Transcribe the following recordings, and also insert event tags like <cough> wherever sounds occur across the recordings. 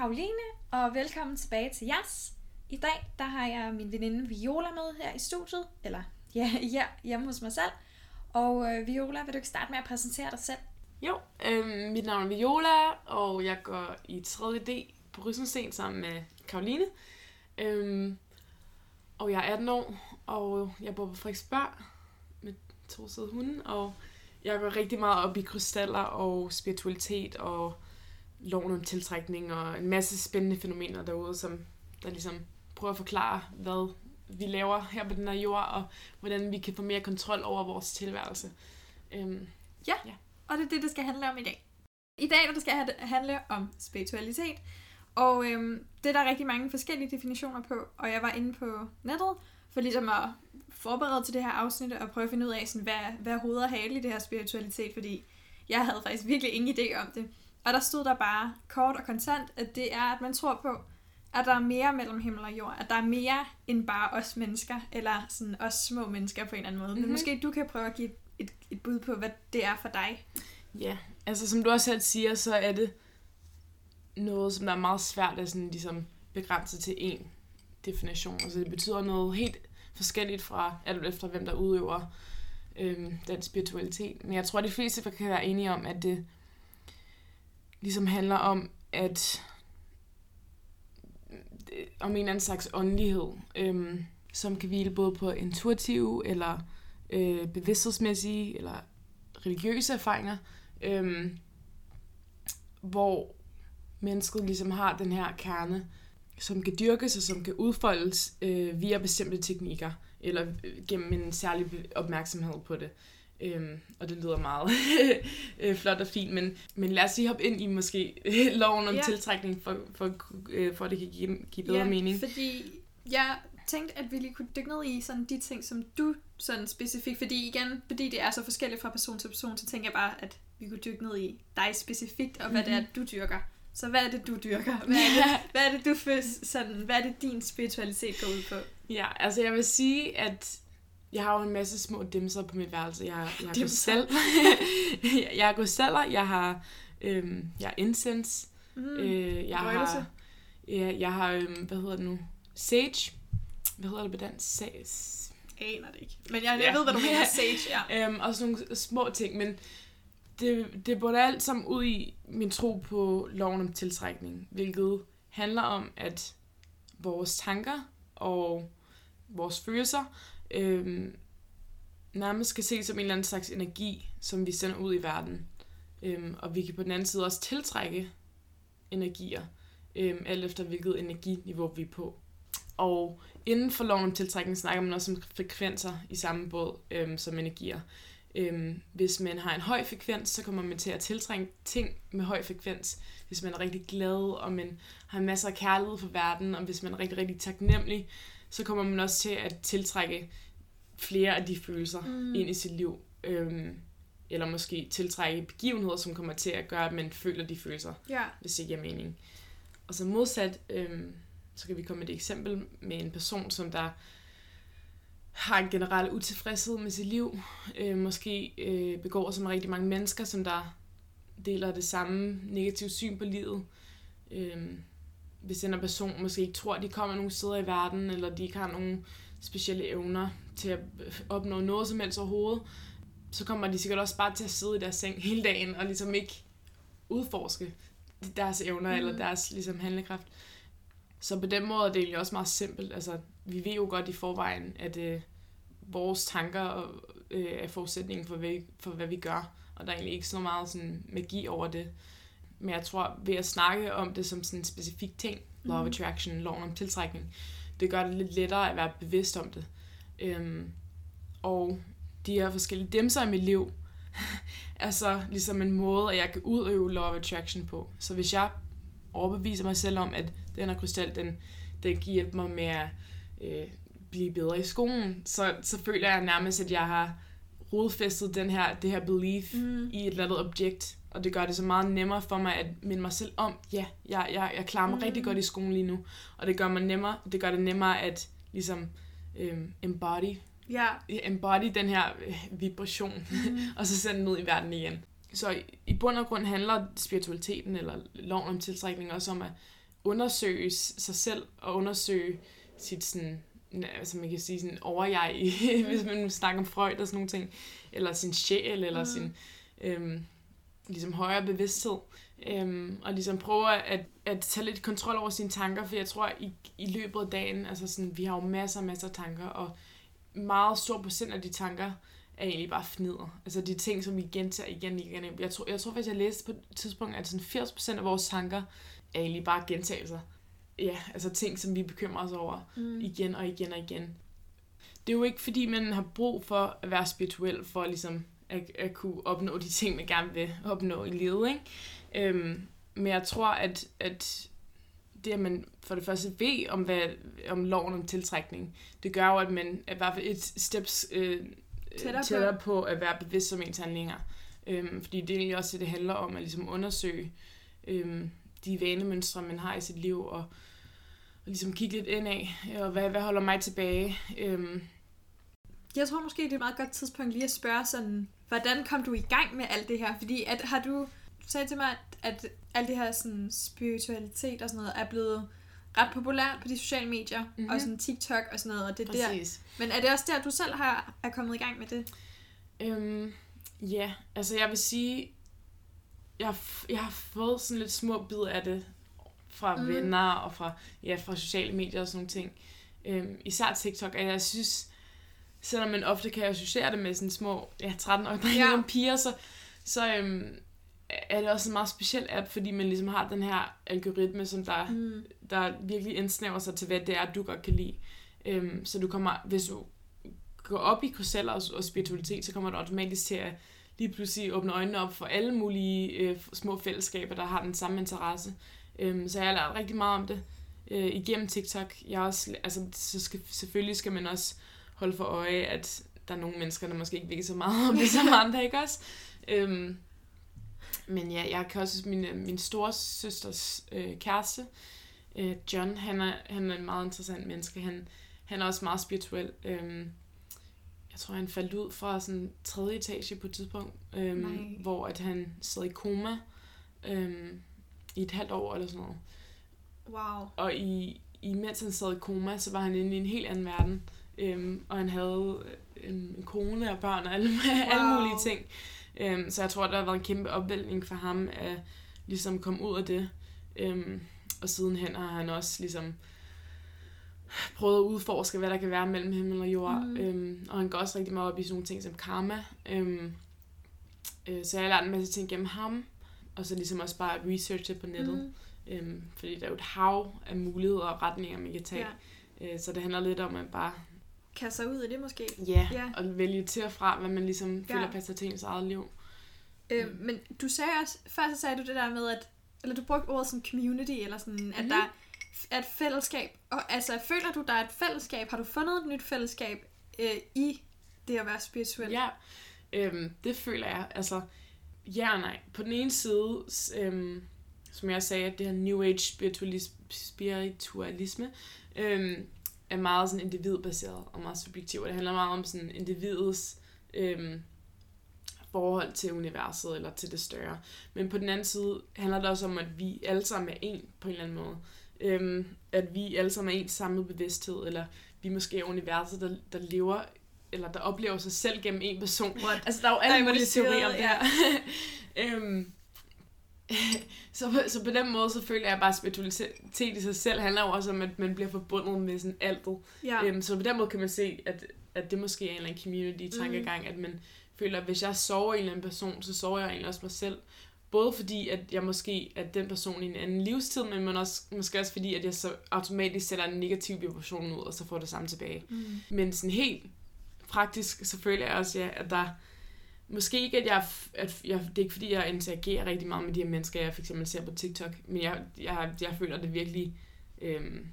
Karoline, og velkommen tilbage til jeres. I dag der har jeg min veninde Viola med her i studiet, eller ja, <laughs> ja hjemme hos mig selv. Og øh, Viola, vil du ikke starte med at præsentere dig selv? Jo, øh, mit navn er Viola, og jeg går i 3D på Rysensten sammen med Karoline. Øh, og jeg er 18 år, og jeg bor på Frederiksberg med to søde hunde, og jeg går rigtig meget op i krystaller og spiritualitet og loven om tiltrækning og en masse spændende fænomener derude, som der ligesom prøver at forklare, hvad vi laver her på den her jord, og hvordan vi kan få mere kontrol over vores tilværelse. Øhm, ja, ja, og det er det, det skal handle om i dag. I dag der skal det handle om spiritualitet, og øhm, det er der rigtig mange forskellige definitioner på, og jeg var inde på nettet for ligesom at forberede til det her afsnit og prøve at finde ud af, sådan, hvad, hvad hoved og hale i det her spiritualitet, fordi jeg havde faktisk virkelig ingen idé om det. Og der stod der bare kort og kontant, at det er, at man tror på, at der er mere mellem himmel og jord. At der er mere end bare os mennesker, eller sådan os små mennesker på en eller anden måde. Mm-hmm. Men mhm. måske du kan prøve at give et, et, et bud på, hvad det er for dig. Ja, altså som du også selv siger, så er det noget, som der er meget svært at sådan, ligesom, begrænse til én definition. Altså det betyder noget helt forskelligt fra alt efter, hvem der udøver øhm, den spiritualitet. Men jeg tror, at de fleste kan være enige om, at det ligesom handler om, at øh, om en eller anden slags åndelighed, øhm, som kan hvile både på intuitive, eller øh, bevidsthedsmæssige, eller religiøse erfaringer, øhm, hvor mennesket ligesom har den her kerne, som kan dyrkes og som kan udfoldes øh, via bestemte teknikker, eller øh, gennem en særlig opmærksomhed på det. Øhm, og det lyder meget <laughs> øh, flot og fint, men, men lad os lige hoppe ind i måske <laughs> loven om ja. tiltrækning, for, for, øh, for at det kan give, give bedre ja, mening. fordi jeg tænkte, at vi lige kunne dykke ned i sådan de ting, som du sådan specifikt, fordi igen, fordi det er så forskelligt fra person til person, så tænker jeg bare, at vi kunne dykke ned i dig specifikt, og hvad mm-hmm. det er, du dyrker. Så hvad er det, du dyrker? Hvad er det, <laughs> hvad er det du først, sådan, hvad er det, din spiritualitet går ud på? Ja, altså jeg vil sige, at jeg har jo en masse små dimser på mit værelse. Jeg, jeg har selv. <laughs> jeg har selv. jeg har, øhm, jeg har incense, mm, øh, jeg røgelse. har, ja, jeg har, øhm, hvad hedder det nu, sage, hvad hedder det på dansk? Sage. Aner det ikke. Men jeg, jeg ja. ved, hvad du mener, <laughs> sage, ja. øhm, og sådan nogle små ting, men det, det burde alt sammen ud i min tro på loven om tiltrækning, hvilket handler om, at vores tanker og vores følelser øhm, nærmest skal ses som en eller anden slags energi, som vi sender ud i verden. Øhm, og vi kan på den anden side også tiltrække energier, øhm, alt efter hvilket energiniveau vi er på. Og inden for loven om tiltrækning snakker man også om frekvenser i samme båd øhm, som energier. Øhm, hvis man har en høj frekvens, så kommer man til at tiltrænge ting med høj frekvens. Hvis man er rigtig glad, og man har masser af kærlighed for verden, og hvis man er rigtig, rigtig taknemmelig, så kommer man også til at tiltrække flere af de følelser mm. ind i sit liv. Øhm, eller måske tiltrække begivenheder, som kommer til at gøre, at man føler de følelser, ja. hvis det giver mening. Og så modsat, øhm, så kan vi komme med et eksempel med en person, som der har en generel utilfredshed med sit liv, øh, måske øh, begår sig med rigtig mange mennesker, som der deler det samme negative syn på livet. Øh, hvis den person måske ikke tror, at de kommer nogle steder i verden, eller de ikke har nogle specielle evner til at opnå noget som helst overhovedet, så kommer de sikkert også bare til at sidde i deres seng hele dagen, og ligesom ikke udforske deres evner mm. eller deres ligesom, handlekraft. Så på den måde er det egentlig også meget simpelt. Altså, vi ved jo godt i forvejen, at øh, vores tanker øh, er forudsætningen for, hvad, for, hvad vi gør. Og der er egentlig ikke så meget sådan, magi over det. Men jeg tror, ved at snakke om det som sådan en specifik ting, law of mhm. attraction, loven om tiltrækning, det gør det lidt lettere at være bevidst om det. Øhm, og de her forskellige dimser i mit liv, <laughs> er så ligesom en måde, at jeg kan udøve law of attraction på. Så hvis jeg overbeviser mig selv om, at den her krystal, den, den kan hjælpe mig med at øh, blive bedre i skolen, så, så føler jeg nærmest, at jeg har rodfæstet den her, det her belief mm. i et eller andet objekt. Og det gør det så meget nemmere for mig at minde mig selv om, ja, jeg, jeg, jeg klarer mig mm. rigtig godt i skolen lige nu. Og det gør, mig nemmere, det gør det nemmere at ligesom øhm, embody, ja. embody den her øh, vibration, mm. <laughs> og så sende den ud i verden igen. Så i, i bund og grund handler spiritualiteten, eller loven om tiltrækning, også om at undersøge sig selv og undersøge sit sådan, altså man kan sige sådan overjeg, <laughs> mm. hvis man snakker om Freud og sådan nogle ting, eller sin sjæl, eller mm. sin øhm, ligesom højere bevidsthed, øhm, og ligesom prøve at, at tage lidt kontrol over sine tanker, for jeg tror, i, i løbet af dagen, altså sådan, vi har jo masser og masser af tanker, og meget stor procent af de tanker er egentlig bare fnider. Altså de ting, som vi gentager igen og igen. Jeg tror, jeg tror faktisk, jeg læste på et tidspunkt, at sådan 80% af vores tanker er egentlig bare gentagelser. Ja, altså ting, som vi bekymrer os over mm. igen og igen og igen. Det er jo ikke, fordi man har brug for at være spirituel, for ligesom at, at kunne opnå de ting, man gerne vil opnå i livet. Ikke? Øhm, men jeg tror, at, at det, at man for det første ved om, hvad, om loven om tiltrækning, det gør jo, at man er i hvert fald et steps øh, tættere, tættere på. på at være bevidst om ens handlinger. Øhm, fordi det er egentlig også det, det handler om, at ligesom undersøge øhm, de vanemønstre, man har i sit liv, og, og ligesom kigge lidt ind af, og hvad, hvad holder mig tilbage. Øhm. Jeg tror måske, det er et meget godt tidspunkt lige at spørge sådan, hvordan kom du i gang med alt det her? Fordi at, har du, du sagde til mig, at, at alt det her sådan, spiritualitet og sådan noget er blevet ret populært på de sociale medier, mm-hmm. og sådan TikTok og sådan noget, og det er Præcis. der. Men er det også der, du selv har, er kommet i gang med det? Øhm, ja, altså jeg vil sige, jeg, jeg har fået sådan lidt små bidder af det fra mm. venner og fra, ja, fra sociale medier og sådan nogle ting. Øhm, især TikTok, og jeg synes, selvom man ofte kan associere det med sådan små ja, 13-årige ja. piger, så, så øhm, er det også en meget speciel app, fordi man ligesom har den her algoritme, som der, mm. der virkelig indsnæver sig til, hvad det er, du godt kan lide. Øhm, så du kommer, hvis du går op i krystaller og, og spiritualitet, så kommer du automatisk til at lige pludselig åbne øjnene op for alle mulige øh, små fællesskaber, der har den samme interesse. Øhm, så jeg har lært rigtig meget om det øh, igennem TikTok. Jeg også, altså, så skal, selvfølgelig skal man også holde for øje, at der er nogle mennesker, der måske ikke virker så meget om det som <laughs> andre, ikke også? Øhm, men ja, jeg kan også, min, min store søsters øh, kæreste, øh, John, han er, han er en meget interessant menneske. Han, han er også meget spirituel. Øhm, jeg tror, han faldt ud fra sådan tredje etage på et tidspunkt, øhm, hvor at han sad i koma øhm, i et halvt år eller sådan noget. Wow. Og i, imens han sad i koma, så var han inde i en helt anden verden. Øhm, og han havde en, en kone og børn og alle, <laughs> wow. alle mulige ting. Øhm, så jeg tror, der har været en kæmpe opvælgning for ham at ligesom komme ud af det. Øhm, og sidenhen har han også ligesom prøvet at udforske, hvad der kan være mellem himmel og jord. Mm. Øhm, og han går også rigtig meget op i sådan nogle ting som karma. Øhm, øh, så jeg har lært en masse ting gennem ham. Og så ligesom også bare researche på nettet. Mm. Øhm, fordi der er jo et hav af muligheder og retninger, man kan tage. Ja. Øh, så det handler lidt om at bare kaste sig ud i det måske. Ja, ja. og vælge til og fra, hvad man ligesom ja. føler passer til ens eget liv. Øh, mm. Men du sagde også, før så sagde du det der med, at, eller du brugte ordet som community, eller sådan, mm-hmm. at mhm. der er et fællesskab. Og altså, føler du, der er et fællesskab? Har du fundet et nyt fællesskab øh, i det at være spirituel? Ja, øhm, det føler jeg. Altså, ja og nej. På den ene side, øhm, som jeg sagde, at det her New Age spiritualisme, spiritualisme øhm, er meget sådan individbaseret og meget subjektiv. Det handler meget om sådan individets øhm, forhold til universet eller til det større. Men på den anden side handler det også om, at vi alle sammen er en på en eller anden måde. Øhm, at vi alle sammen er en samlet bevidsthed, eller vi måske er universet, der, der lever eller der oplever sig selv gennem en person. What? Altså, der er jo alle mulige teorier om det her. <laughs> øhm, <laughs> så, så på den måde, så føler jeg bare, at spiritualitet i sig selv handler jo også om, at man bliver forbundet med sådan altet. Ja. Øhm, så på den måde kan man se, at, at det måske er en eller anden community-tankegang, mm. at man føler, at hvis jeg sover i en eller anden person, så sover jeg egentlig også mig selv. Både fordi, at jeg måske er den person i en anden livstid, men man også, måske også fordi, at jeg så automatisk sætter en negativ vibration ud, og så får det samme tilbage. Mm. Men sådan helt praktisk, så føler jeg også, ja, at der Måske ikke, at jeg, at jeg, det er ikke fordi, jeg interagerer rigtig meget med de her mennesker, jeg for eksempel ser på TikTok, men jeg, jeg, jeg føler det virkelig øhm,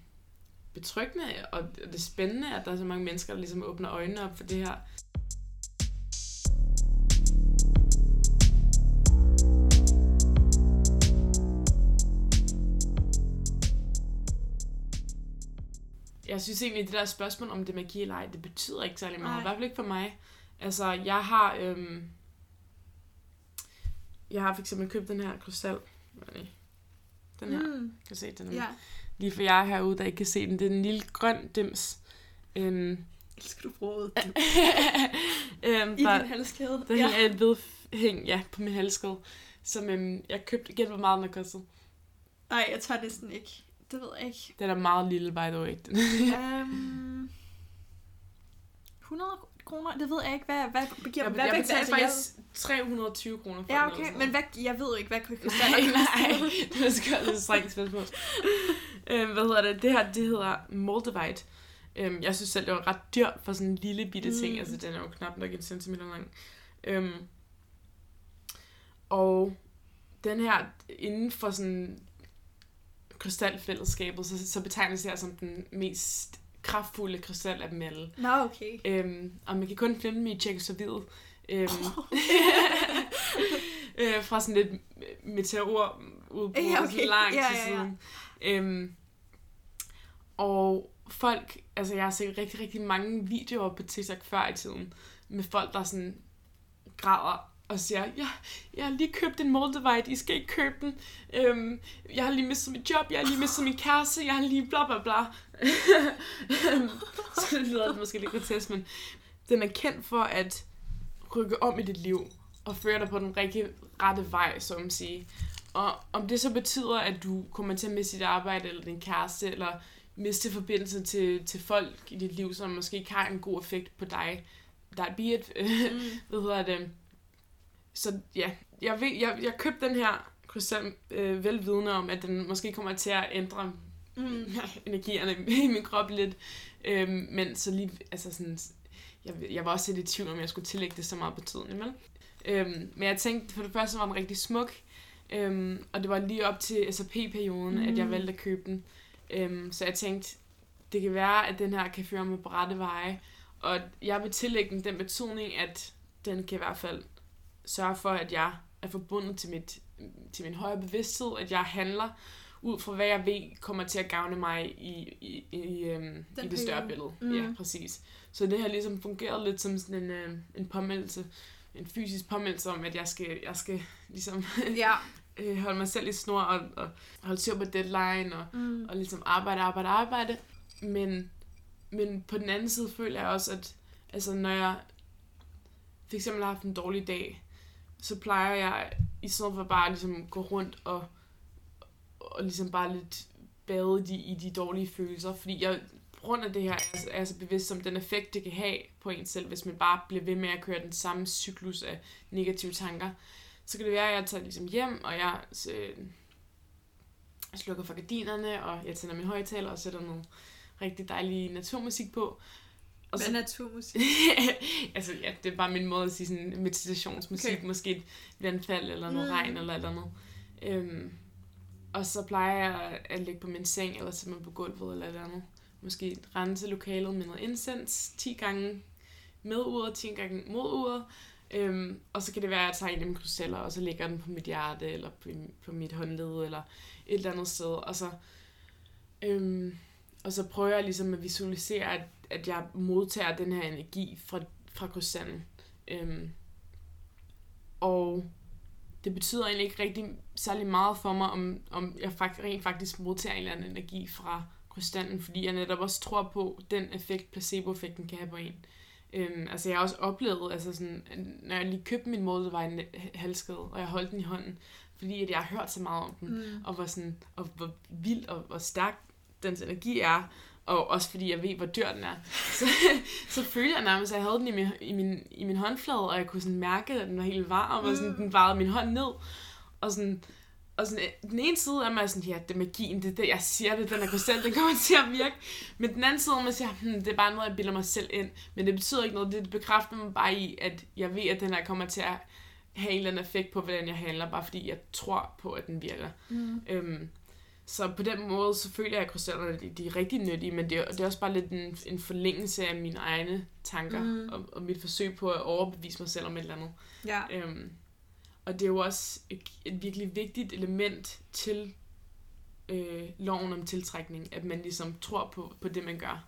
betryggende, og det er spændende, at der er så mange mennesker, der ligesom åbner øjnene op for det her. Jeg synes egentlig, at det der spørgsmål om det magi eller ej, det betyder ikke særlig meget. I hvert fald ikke for mig. Altså, jeg har... Øhm, jeg har for eksempel købt den her krystal. Den her. Mm. Kan se den? Ja. Lige for jer herude, der ikke kan se den. Det er en lille grøn dims. Øhm, Elsker du bruget <laughs> øhm, i der, din halskæde? der hænger et vedhæng ja, på min halskæde, som øhm, jeg købte. Gæt, hvor meget den har kostet. Nej, jeg tager næsten ikke. Det ved jeg ikke. Den er meget lille, by the way. Den. um, 100 kroner? Det ved jeg ikke. Hvad, hvad, hvad, Jeg, hvad, jeg betalte faktisk 320 kroner for Ja, okay, men hvad, jeg ved ikke, hvad <laughs> Nej, krystaller <laughs> nej, det er sgu lidt strengt spørgsmål. øhm, hvad hedder det? Det her, det hedder Moldavite. Øhm, jeg synes selv, det var ret dyrt for sådan en lille bitte ting. Mm. Altså, den er jo knap nok en centimeter lang. Øhm, og den her, inden for sådan krystalfællesskabet, så, så betegnes det her som den mest kraftfulde krystal af dem alle. Nå, okay. Øhm, og man kan kun finde dem i Tjekkoslovakiet. Øhm, <laughs> øh, fra sådan lidt meteor udbrud Ja, okay. okay. lang Ja, ja, ja. siden. Øhm, og folk, altså jeg har set rigtig, rigtig mange videoer på TikTok før i tiden, med folk, der sådan græder og siger, ja, jeg har lige købt en Moldavite, I skal ikke købe den. Øhm, jeg har lige mistet mit job, jeg har lige mistet min kæreste, jeg har lige bla bla bla. Øhm, <laughs> så det lyder måske lidt grotesk, men den er kendt for at rykke om i dit liv og føre dig på den rigtige rette vej, så man sige. Og om det så betyder, at du kommer til at miste dit arbejde, eller din kæreste, eller miste forbindelse til, til folk i dit liv, som måske ikke har en god effekt på dig, der er it, <laughs> Mm. hvad hedder det. Så ja, jeg, ved, jeg, jeg købte den her krystal øh, velvidende om, at den måske kommer til at ændre Mm. <laughs> energierne i min krop lidt. Øhm, men så lige, altså sådan, jeg, jeg var også lidt i tvivl om, jeg skulle tillægge det så meget betydning, vel? Øhm, men jeg tænkte, for det første var den rigtig smuk, øhm, og det var lige op til SAP-perioden, mm. at jeg Mm. valgte at købe den. Øhm, så jeg tænkte, det kan være, at den her kan føre mig på rette veje, og jeg vil tillægge den den betydning, at den kan i hvert fald sørge for, at jeg er forbundet til, mit, til min højere bevidsthed, at jeg handler ud fra, hvad jeg ved kommer til at gavne mig i, i, i, øhm, i det større billede. Mm. Ja, præcis. Så det har ligesom fungeret lidt som sådan en, øh, en påmeldelse, en fysisk påmeldelse om, at jeg skal, jeg skal ligesom <laughs> Ja. øh, holde mig selv i snor og, og holde styr på deadline og, Mm. og ligesom arbejde, arbejde, arbejde. Men, men på den anden side føler jeg også, at altså, når jeg for eksempel har haft en dårlig dag, så plejer jeg i stedet for bare ligesom gå rundt og, og ligesom bare lidt bade i de, i de dårlige følelser. Fordi jeg, på grund af det her, er er jeg så bevidst om den effekt, det kan have på en selv, hvis man bare bliver ved med at køre den samme cyklus af negative tanker. Så kan det være, at jeg tager ligesom hjem, og jeg øh, slukker for gardinerne, og jeg tænder min højtaler og sætter noget rigtig dejlig naturmusik på. Og Hvad er naturmusik? <laughs> altså, ja, det er bare min måde at sige sådan meditationsmusik, Okay. måske et vandfald, eller noget Mm. regn, eller eller andet. Øhm, og så plejer jeg at ligge på min seng, eller simpelthen på gulvet, eller eller andet. Måske rense lokalet med noget incense, 10 gange med uret, 10 gange mod uret. Øhm, og så kan det være, at jeg tager en af mine krystaller, og så lægger den på mit hjerte, eller på, på mit håndled, eller et eller andet sted. Og så, øhm, og så prøver jeg ligesom at visualisere, at, at jeg modtager den her energi fra, fra krystallen. Øhm, og det betyder egentlig ikke rigtig særlig meget for mig, om, om jeg faktisk, rent faktisk modtager en eller anden energi fra krystallen, fordi jeg netop også tror på den effekt, placebo-effekten kan have på en. Øhm, altså jeg har også oplevet, altså sådan, når jeg lige købte min måde, var en halskede, og jeg holdt den i hånden, fordi at jeg har hørt så meget om den, Mm. og hvor, sådan, og hvor vild og hvor stærk dens energi er, og også fordi jeg ved, hvor dyr den er. Så, <laughs> så følte jeg nærmest, at jeg havde den i min, i min, i min håndflade, og jeg kunne sådan mærke, at den var helt varm, og sådan, Mm. den varede min hånd ned. Og sådan, og sådan, øh, den ene side er man sådan, ja, det er magien, det er det, jeg siger det, den er krystal, den kommer til at virke. Men den anden side er man siger, hm, det er bare noget, jeg bilder mig selv ind. Men det betyder ikke noget, det bekræfter mig bare i, at jeg ved, at den her kommer til at have en eller anden effekt på, hvordan jeg handler, bare fordi jeg tror på, at den virker. Mm. Øhm, så på den måde, så føler jeg, at krystallerne de, de er rigtig nyttige, men det er, det er også bare lidt en, en forlængelse af mine egne tanker, Mm. og, og mit forsøg på at overbevise mig selv om et eller andet. Ja. Øhm, og det er jo også et, et virkelig vigtigt element til øh, loven om tiltrækning, at man ligesom tror på, på det, man gør.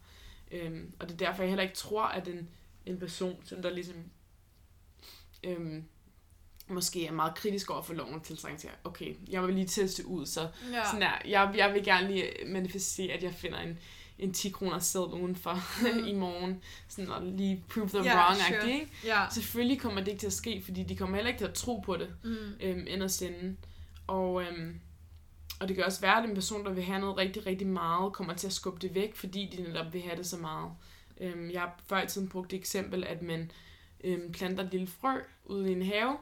Øhm, og det er derfor, jeg heller ikke tror, at en, en person, som der ligesom øhm, måske er meget kritisk over for loven til, okay, jeg vil lige teste ud, så Ja. sådan der, jeg, jeg vil gerne lige manifestere, at jeg finder en, en 10 kroner seddel udenfor <laughs> Mm. i morgen, sådan og lige prove them Ja, wrong, sure. ikke? Ja. Selvfølgelig kommer det ikke til at ske, fordi de kommer heller ikke til at tro på det, Mm. øhm, inderst inde. Og, øhm, og det kan også være, at en person, der vil have noget rigtig, rigtig meget, kommer til at skubbe det væk, fordi de netop vil have det så meget. Øhm, jeg har før i tiden brugt det eksempel, at man øhm, planter et lille frø ude i en have,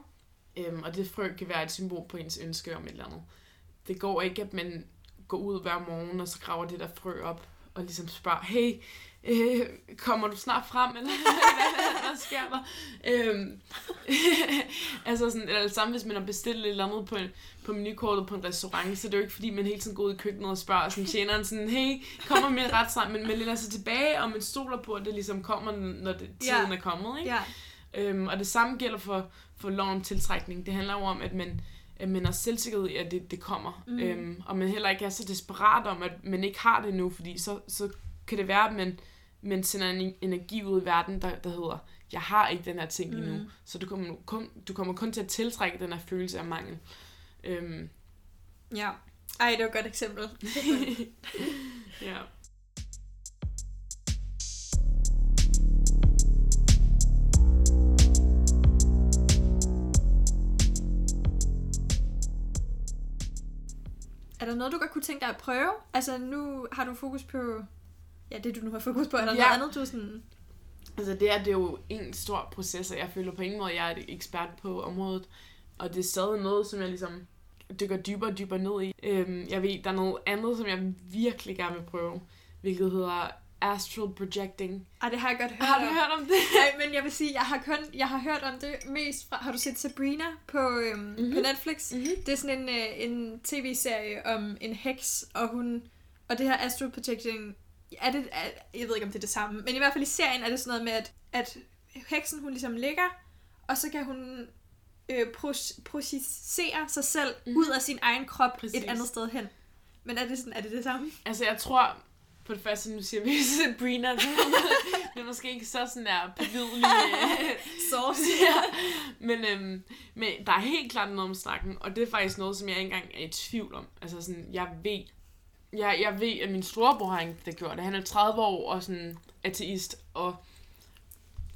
øhm, og det frø kan være et symbol på ens ønske om et eller andet. Det går ikke, at man går ud hver morgen, og så graver det der frø op, og ligesom spørger, hey, øh, kommer du snart frem, eller <laughs> hvad, hvad sker der? Øhm, <laughs> altså sådan, eller det samme, hvis man har bestilt et eller andet på, på menukortet på en restaurant, så det er jo ikke fordi, man hele tiden går ud i køkkenet og spørger sådan, tjeneren sådan, hey, kommer med ret snart, men man læner sig tilbage, og man stoler på, at det ligesom kommer, når det, tiden Ja. er kommet, ikke? Ja. Øhm, og det samme gælder for, for loven om tiltrækning. Det handler jo om, at man, at man er selvsikkerhed i, at det, det kommer. Mm. Mm. Øhm, og man heller ikke er så desperat om, at man ikke har det nu, fordi så, så kan det være, at man, man sender en energi ud i verden, der, der hedder, jeg har ikke den her ting lige nu. Mm. Så du kommer, kun, du kommer kun til at tiltrække den her følelse af mangel. Øhm, Ja. Ej, det var et godt eksempel. <laughs> <laughs> ja. Der noget, du godt kunne tænke dig at prøve? Altså, nu har du fokus på... Ja, det du nu har fokus på. Er der Ja. noget andet, du sådan... Altså det er, det er jo en stor proces, og jeg føler på ingen måde, at jeg er et ekspert på området. Og det er stadig noget, som jeg ligesom dykker dybere og dybere ned i. Øhm, jeg ved, der er noget andet, som jeg virkelig gerne vil prøve, hvilket hedder astral projecting. Ej, det har jeg godt hørt Har du om. hørt om det? <laughs> Nej, men jeg vil sige, jeg har kun jeg har hørt om det mest fra... Har du set Sabrina på, øhm, mm-hmm. Mhm. på Netflix? Mm-hmm. Det er sådan en, øh, en tv-serie om en heks, og hun... Og det her astral projecting... Er det, er, jeg ved ikke, om det er det samme, men i hvert fald i serien er det sådan noget med, at, at heksen hun ligesom ligger, og så kan hun øh, pro- projicere sig selv. Mhm. ud af sin egen krop. Præcis. et andet sted hen. Men er det sådan, er det det samme? Altså jeg tror, på det første, nu siger vi <laughs> Sabrina, <laughs> det er måske ikke så sådan der pålidelig Source. <laughs> ja. men, øhm, men der er helt klart noget om snakken, og det er faktisk noget, som jeg ikke engang er i tvivl om. Altså sådan, jeg ved, jeg, jeg ved, at min storebror har det gjort det. Han er 30 år og sådan ateist, og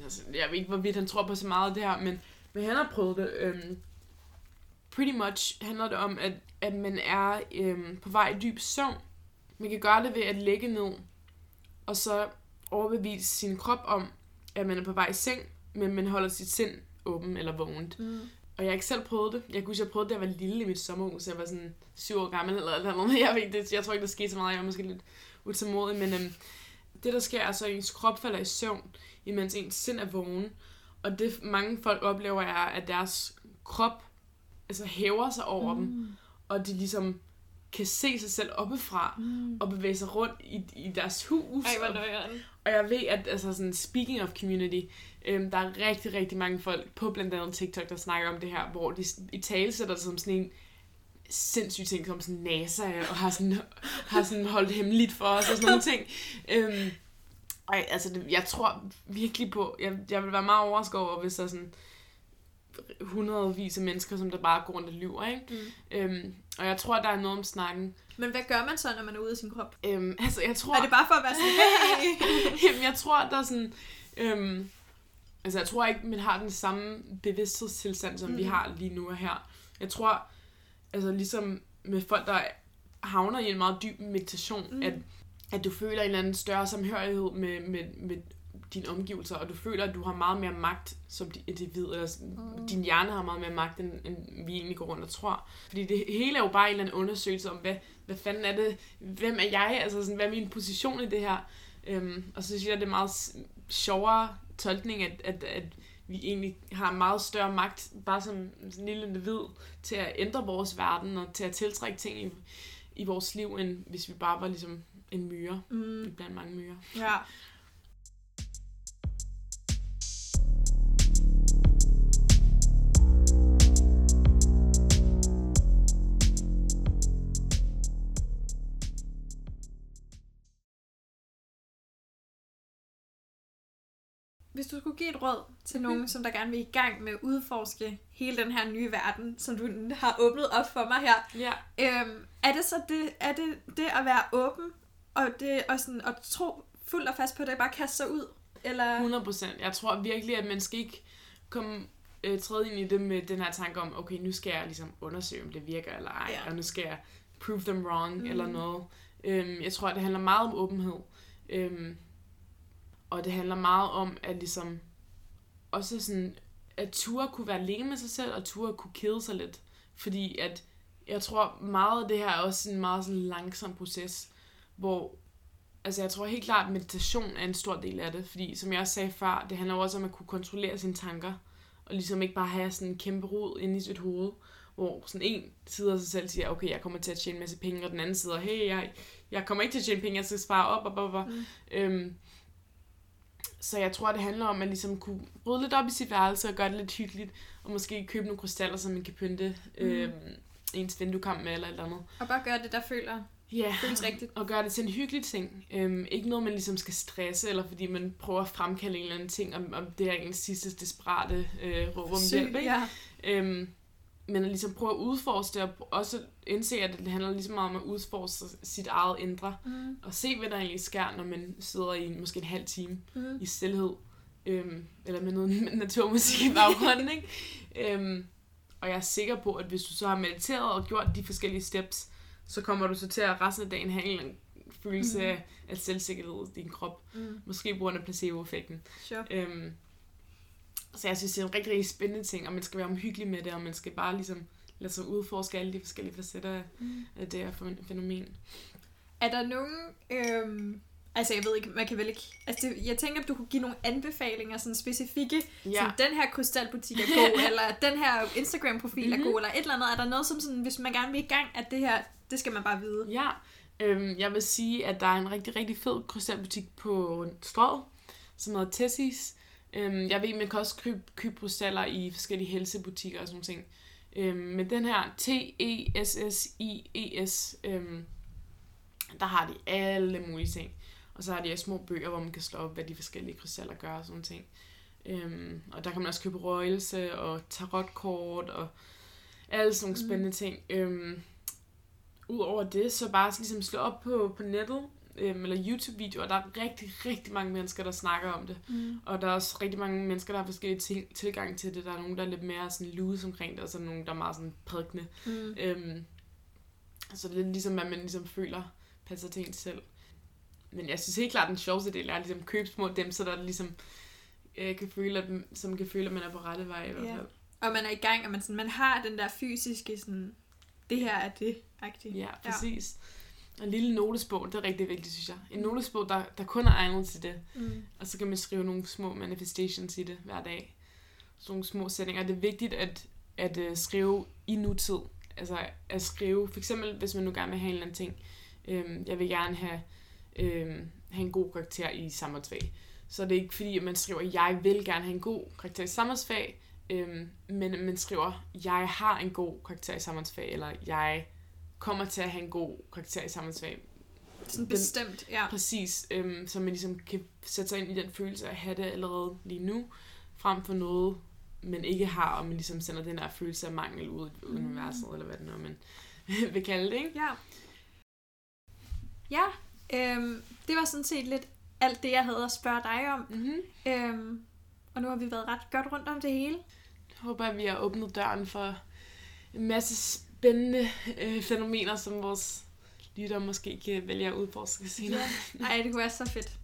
altså, jeg ved ikke, hvorvidt han tror på så meget af det her, men, men han har prøvet det. Øhm, pretty much handler det om, at, at man er øhm, på vej i dyb søvn. Man kan gøre det ved at lægge ned, og så overbevise sin krop om, at man er på vej i seng, men man holder sit sind åben eller vågent. Mm. Og jeg har ikke selv prøvet det. Jeg kunne huske, jeg prøvede det, da jeg var lille i mit sommerhus. Jeg var sådan syv år gammel eller eller andet. <laughs> Jeg, ved, det, jeg tror ikke, der skete så meget. Jeg var måske lidt utålmodig. Men øhm, det, der sker, er så, at ens krop falder i søvn, imens ens sind er vågen. Og det, mange folk oplever, er, at deres krop altså, hæver sig over mm. dem. Og de ligesom kan se sig selv oppefra Mm. og bevæge sig rundt i, i deres hus. Ej, hvor og nøjeren. og jeg ved, at altså sådan, speaking of community, øhm, der er rigtig, rigtig mange folk på blandt andet TikTok, der snakker om det her, hvor de i tale sætter det som sådan en sindssyg ting, som sådan NASA, og har sådan, <laughs> har sådan holdt hemmeligt for os og sådan nogle ting. Øhm, ej, altså, det, jeg tror virkelig på, jeg, jeg vil være meget overrasket over, hvis der er sådan hundredvis af mennesker, som der bare går rundt og lyver, ikke? Mm. Øhm, og jeg tror, der er noget om snakken. Men hvad gør man så, når man er ude af sin krop? Øhm, <laughs> altså, jeg tror... Er det bare for at være sådan, hey? <laughs> Jamen, jeg tror, der er sådan... Øhm, altså, jeg tror ikke, man har den samme bevidsthedstilstand, som mm. vi har lige nu og her. Jeg tror, altså ligesom med folk, der havner i en meget dyb meditation, mm. at, at du føler en eller anden større samhørighed med, med, med dine omgivelser, og du føler, at du har meget mere magt som di- individ, eller Mm. din hjerne har meget mere magt, end, end vi egentlig går rundt og tror. Fordi det hele er jo bare en eller anden undersøgelse om, hvad, hvad fanden er det, hvem er jeg, altså sådan, hvad er min position i det her. Øhm, og så synes jeg, det er meget sjovere tolkning, at, at, at vi egentlig har meget større magt, bare som sådan en lille individ, til at ændre vores verden, og til at tiltrække ting i, i vores liv, end hvis vi bare var ligesom en myre, Mm. blandt mange myrer. Ja. Hvis du skulle give et råd til mm-hmm. nogen, som der gerne vil i gang med at udforske hele den her nye verden, som du har åbnet op for mig her, Ja. øhm, er det så det, er det, det at være åben, og, det, og sådan, at tro fuldt og fast på det, bare kaste sig ud? Eller... 100 procent. Jeg tror virkelig, at man skal ikke komme øh, træde ind i det med den her tanke om, okay, nu skal jeg ligesom undersøge, om det virker eller ej, Ja. og nu skal jeg prove them wrong mm. eller noget. Øhm, jeg tror, at det handler meget om åbenhed. Øhm, og det handler meget om, at ligesom også sådan, at ture kunne være alene med sig selv, og ture kunne kede sig lidt. Fordi at jeg tror meget af det her er også en meget sådan langsom proces, hvor altså jeg tror helt klart, at meditation er en stor del af det, fordi som jeg også sagde før, det handler også om at kunne kontrollere sine tanker, og ligesom ikke bare have sådan en kæmpe rod inde i sit hoved, hvor sådan en side af sig selv siger, okay, jeg kommer til at tjene en masse penge, og den anden side, hey, jeg, jeg kommer ikke til at tjene penge, jeg skal spare op, op, op, op. Mm. Mm. Øhm, så jeg tror, det handler om at ligesom kunne rydde lidt op i sit værelse og gøre det lidt hyggeligt, og måske købe nogle krystaller, som man kan pynte Mm. øhm, ens vinduekamp med eller et eller andet. Og bare gøre det, der føler, Ja, føles rigtigt. og gøre det til en hyggelig ting. Øhm, ikke noget, man ligesom skal stresse, eller fordi man prøver at fremkalde en eller anden ting, om, om det er ens sidste desperate øh, råb om hjælp. Ikke? ja. Øhm, men at ligesom prøve at udforske det, og også indse, at det handler ligesom meget om at udforske sit eget indre, Mm. og se, hvad der egentlig sker, når man sidder i måske en halv time Mm. i stillhed, øhm, eller med noget <laughs> naturmusik i baggrunden, ikke? Øhm, og jeg er sikker på, at hvis du så har mediteret og gjort de forskellige steps, så kommer du så til at resten af dagen have en eller følelse mm. af, af selvsikkerhed i din krop. Mm. Måske på grund af placebo-effekten. Sure. Øhm, så jeg synes, det er en rigtig, rigtig spændende ting, og man skal være omhyggelig med det, og man skal bare ligesom lade sig udforske alle de forskellige facetter af- Mm. af det her fæ- fænomen. Er der nogen... Øhm, altså, jeg ved ikke, man kan vel ikke... Altså, det, jeg tænker, at du kunne give nogle anbefalinger, sådan specifikke. Ja. Sådan, den her krystalbutik er god, <laughs> eller den her Instagram-profil mm-hmm. er Mhm. god, eller et eller andet. Er der noget, som sådan, hvis man gerne vil i gang, at det her, det skal man bare vide? Ja, øhm, jeg vil sige, at der er en rigtig, rigtig fed krystalbutik på Strøget, som hedder Tessis. Øhm, jeg ved, man kan også købe, krystaller i forskellige helsebutikker og sådan ting. Øhm, men den her T-E-S-S-I-E-S, øhm, der har de alle mulige ting. Og så har de små bøger, hvor man kan slå op, hvad de forskellige krystaller gør og sådan ting. Øhm, og der kan man også købe røgelse og tarotkort og alle sådan nogle Mhm. spændende ting. Øhm, Udover det, så bare ligesom slå op på, på nettet, øhm, eller YouTube-videoer. Der er rigtig, rigtig mange mennesker, der snakker om det. Mm. Og der er også rigtig mange mennesker, der har forskellige til, tilgang til det. Der er nogen, der er lidt mere sådan loose omkring det, og så er nogen, der er meget sådan prædikende. Mm. Øhm, så det er lidt ligesom, hvad man ligesom føler passer til en selv. Men jeg synes helt klart, at den sjoveste del er at ligesom købe små dem, så der ligesom øh, kan føle, at, som kan føle, at man er på rette vej i hvert Ja. fald. Og man er i gang, og man, sådan, man har den der fysiske, sådan, det her er det, agtigt. Ja, præcis. Og en lille notesbog, det er rigtig vigtigt, synes jeg. En notesbog, der, der kun er egnet til det. Mm. Og så kan man skrive nogle små manifestations i det hver dag. Sådan nogle små sætninger. Det er vigtigt at, at uh, skrive i nutid. Altså at skrive, for eksempel hvis man nu gerne vil have en eller anden ting. Øhm, jeg vil gerne have, øhm, have en god karakter i samfundsfag. Så det er ikke fordi, at man skriver, jeg vil gerne have en god karakter i samfundsfag, øhm, men man skriver, jeg har en god karakter i samfundsfag, eller jeg kommer til at have en god karakter i samfundsfag. Sådan Den- bestemt, ja. Præcis, øhm, så man ligesom kan sætte sig ind i den følelse af at have det allerede lige nu, frem for noget, man ikke har, og man ligesom sender den her følelse af mangel ud i Mm. universet, eller hvad det nu er, man <laughs> vil kalde det, ikke? Ja. Ja, øhm, det var sådan set lidt alt det, jeg havde at spørge dig om. Mm-hmm. Øhm, og nu har vi været ret godt rundt om det hele. Jeg håber, at vi har åbnet døren for en masse spændende øh, fænomener, som vores lytter måske kan vælge at udforske senere. Ej, det kunne være så fedt.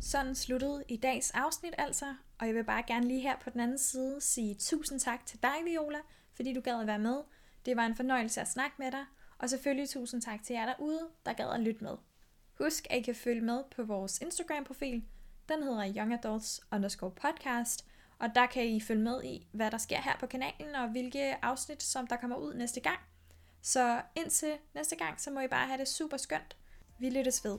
Sådan sluttede i dags afsnit altså, og jeg vil bare gerne lige her på den anden side sige tusind tak til dig, Viola, fordi du gad at være med. Det var en fornøjelse at snakke med dig, og selvfølgelig tusind tak til jer derude, der gad at lytte med. Husk, at I kan følge med på vores Instagram-profil. Den hedder Young Adults underscore podcast, og der kan I følge med i, hvad der sker her på kanalen, og hvilke afsnit, som der kommer ud næste gang. Så indtil næste gang, så må I bare have det super skønt. Vi lyttes ved.